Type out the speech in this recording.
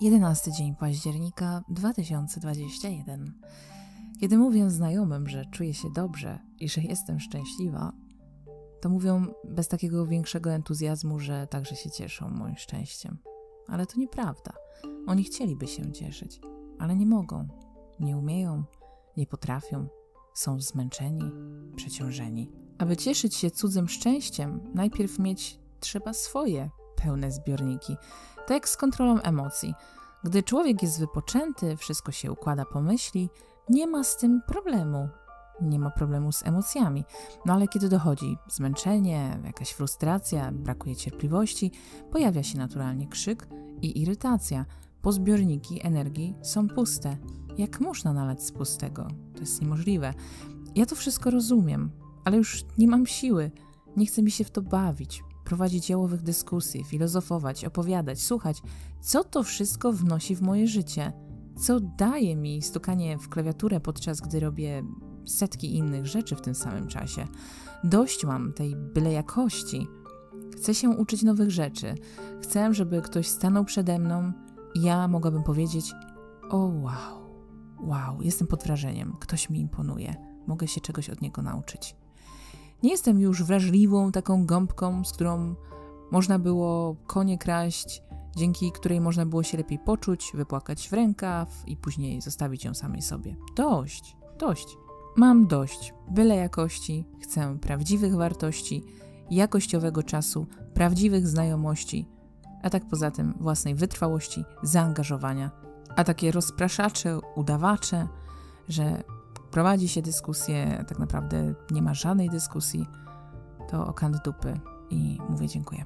11 dzień października 2021. Kiedy mówię znajomym, że czuję się dobrze i że jestem szczęśliwa, to mówią bez takiego większego entuzjazmu, że także się cieszą moim szczęściem. Ale to nieprawda. Oni chcieliby się cieszyć, ale nie mogą, nie umieją, nie potrafią, są zmęczeni, przeciążeni. Aby cieszyć się cudzym szczęściem, najpierw mieć trzeba swoje pełne zbiorniki. Tak jak z kontrolą emocji. Gdy człowiek jest wypoczęty, wszystko się układa po myśli, nie ma z tym problemu. Nie ma problemu z emocjami. No ale kiedy dochodzi zmęczenie, jakaś frustracja, brakuje cierpliwości, pojawia się naturalnie krzyk i irytacja, bo zbiorniki energii są puste. Jak można nalać z pustego? To jest niemożliwe. Ja to wszystko rozumiem, ale już nie mam siły. Nie chcę mi się w to bawić prowadzić jałowych dyskusji, filozofować, opowiadać, słuchać, co to wszystko wnosi w moje życie, co daje mi stukanie w klawiaturę, podczas gdy robię setki innych rzeczy w tym samym czasie. Dość mam tej byle jakości. Chcę się uczyć nowych rzeczy. Chcę, żeby ktoś stanął przede mną i ja mogłabym powiedzieć: O, wow, wow, jestem pod wrażeniem, ktoś mi imponuje, mogę się czegoś od niego nauczyć. Nie jestem już wrażliwą taką gąbką, z którą można było konie kraść, dzięki której można było się lepiej poczuć, wypłakać w rękaw i później zostawić ją samej sobie. Dość, dość. Mam dość byle jakości, chcę prawdziwych wartości, jakościowego czasu, prawdziwych znajomości, a tak poza tym własnej wytrwałości, zaangażowania. A takie rozpraszacze, udawacze, że prowadzi się dyskusję, tak naprawdę nie ma żadnej dyskusji, to okant dupy i mówię dziękuję.